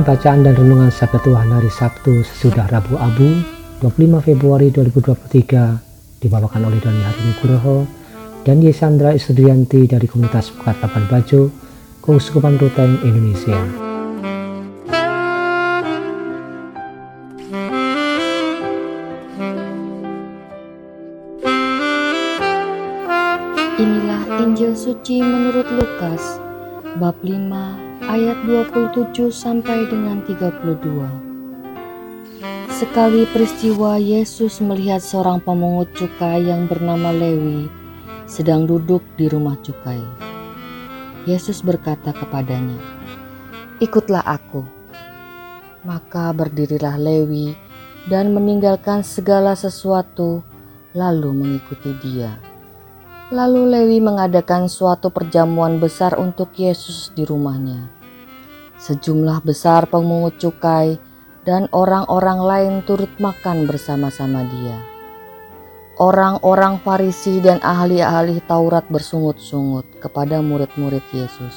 Bacaan dan renungan Sabda Tuhan hari Sabtu sesudah Rabu Abu 25 Februari 2023 dibawakan oleh Doni Hari Nugroho dan Yesandra Isudrianti dari Komunitas Bukat Lapan Bajo, Keuskupan Ruteng, Indonesia. Inilah Injil suci menurut Lukas bab 5 ayat 27 sampai dengan 32. Sekali peristiwa Yesus melihat seorang pemungut cukai yang bernama Lewi sedang duduk di rumah cukai. Yesus berkata kepadanya, "Ikutlah aku." Maka berdirilah Lewi dan meninggalkan segala sesuatu lalu mengikuti dia. Lalu Lewi mengadakan suatu perjamuan besar untuk Yesus di rumahnya. Sejumlah besar pemungut cukai dan orang-orang lain turut makan bersama-sama dia. Orang-orang Farisi dan ahli-ahli Taurat bersungut-sungut kepada murid-murid Yesus.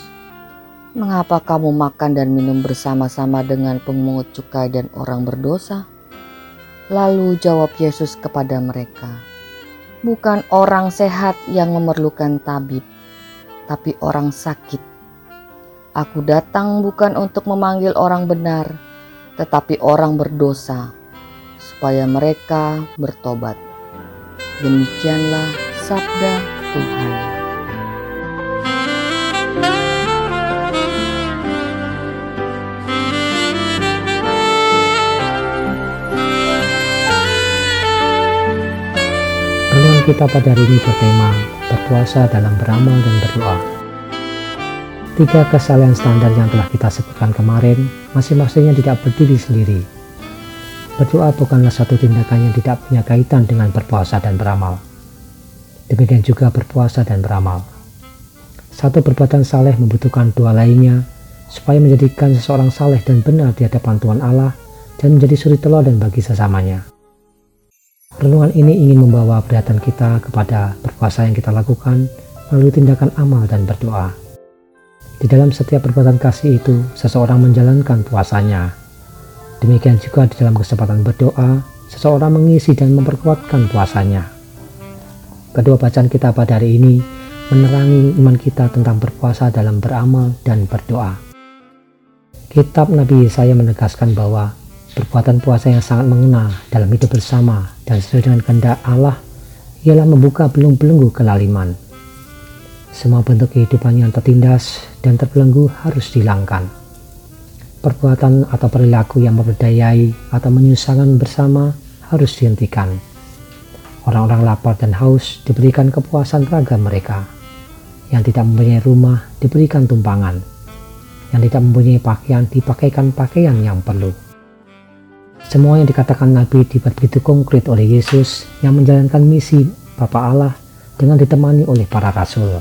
Mengapa kamu makan dan minum bersama-sama dengan pemungut cukai dan orang berdosa? Lalu jawab Yesus kepada mereka, "Bukan orang sehat yang memerlukan tabib, tapi orang sakit. Aku datang bukan untuk memanggil orang benar, tetapi orang berdosa, supaya mereka bertobat. Demikianlah sabda Tuhan. Kita pada hari ini bertema berpuasa dalam beramal dan berdoa. Tiga kesalahan standar yang telah kita sebutkan kemarin masing-masingnya tidak berdiri sendiri. Berdoa bukanlah satu tindakan yang tidak punya kaitan dengan berpuasa dan beramal. Demikian juga berpuasa dan beramal. Satu perbuatan saleh membutuhkan dua lainnya supaya menjadikan seseorang saleh dan benar di hadapan Tuhan Allah dan menjadi suri teladan bagi sesamanya. Renungan ini ingin membawa perhatian kita kepada berpuasa yang kita lakukan melalui tindakan amal dan berdoa. Di dalam setiap perbuatan kasih itu, seseorang menjalankan puasanya. Demikian juga di dalam kesempatan berdoa, seseorang mengisi dan memperkuatkan puasanya. Kedua bacaan kita pada hari ini menerangi iman kita tentang berpuasa dalam beramal dan berdoa. Kitab Nabi Yesaya menegaskan bahwa perbuatan puasa yang sangat mengena dalam hidup bersama dan sesuai dengan kehendak Allah ialah membuka belenggu-belenggu kelaliman semua bentuk kehidupan yang tertindas dan terbelenggu harus dihilangkan. Perbuatan atau perilaku yang memperdayai atau menyusahkan bersama harus dihentikan. Orang-orang lapar dan haus diberikan kepuasan raga mereka. Yang tidak mempunyai rumah diberikan tumpangan. Yang tidak mempunyai pakaian dipakaikan pakaian yang perlu. Semua yang dikatakan Nabi dibuat begitu konkret oleh Yesus yang menjalankan misi Bapa Allah dengan ditemani oleh para rasul.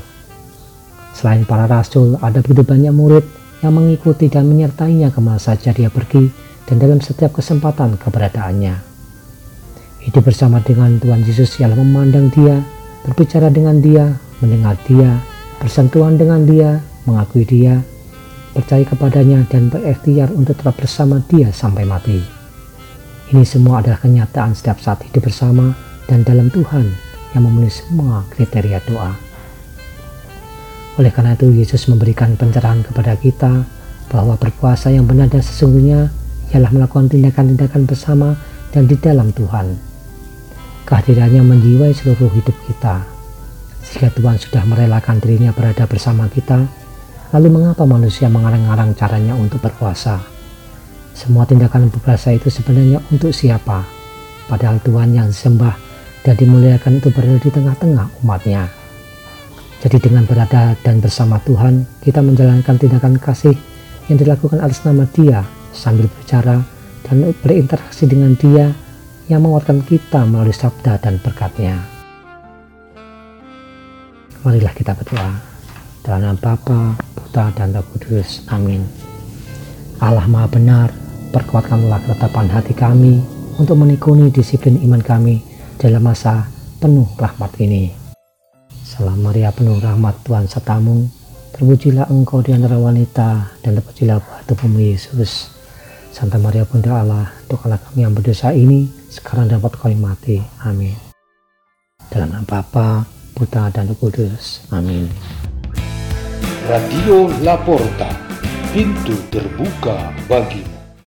Selain para rasul, ada begitu banyak murid yang mengikuti dan menyertainya ke mana saja dia pergi dan dalam setiap kesempatan keberadaannya. Hidup bersama dengan Tuhan Yesus ialah memandang dia, berbicara dengan dia, mendengar dia, bersentuhan dengan dia, mengakui dia, percaya kepadanya dan berikhtiar untuk tetap bersama dia sampai mati. Ini semua adalah kenyataan setiap saat hidup bersama dan dalam Tuhan yang memenuhi semua kriteria doa. Oleh karena itu Yesus memberikan pencerahan kepada kita bahwa berpuasa yang benar dan sesungguhnya ialah melakukan tindakan-tindakan bersama dan di dalam Tuhan. Kehadirannya menjiwai seluruh hidup kita. Jika Tuhan sudah merelakan dirinya berada bersama kita, lalu mengapa manusia mengarang-arang caranya untuk berpuasa? Semua tindakan berpuasa itu sebenarnya untuk siapa? Padahal Tuhan yang disembah dan dimuliakan itu berada di tengah-tengah umatnya. Jadi dengan berada dan bersama Tuhan, kita menjalankan tindakan kasih yang dilakukan atas nama dia sambil berbicara dan berinteraksi dengan dia yang menguatkan kita melalui sabda dan berkatnya. Marilah kita berdoa. Dalam nama Bapa, Putra, dan Roh Kudus. Amin. Allah Maha Benar, perkuatkanlah ketetapan hati kami untuk menekuni disiplin iman kami dalam masa penuh rahmat ini. Salam Maria penuh rahmat Tuhan sertamu, terpujilah engkau di antara wanita dan terpujilah buah tubuhmu Yesus. Santa Maria Bunda Allah, doakanlah kami yang berdosa ini, sekarang dapat kau mati. Amin. Dalam nama Bapa, Putra dan Kudus. Amin. Radio Laporta, pintu terbuka bagimu.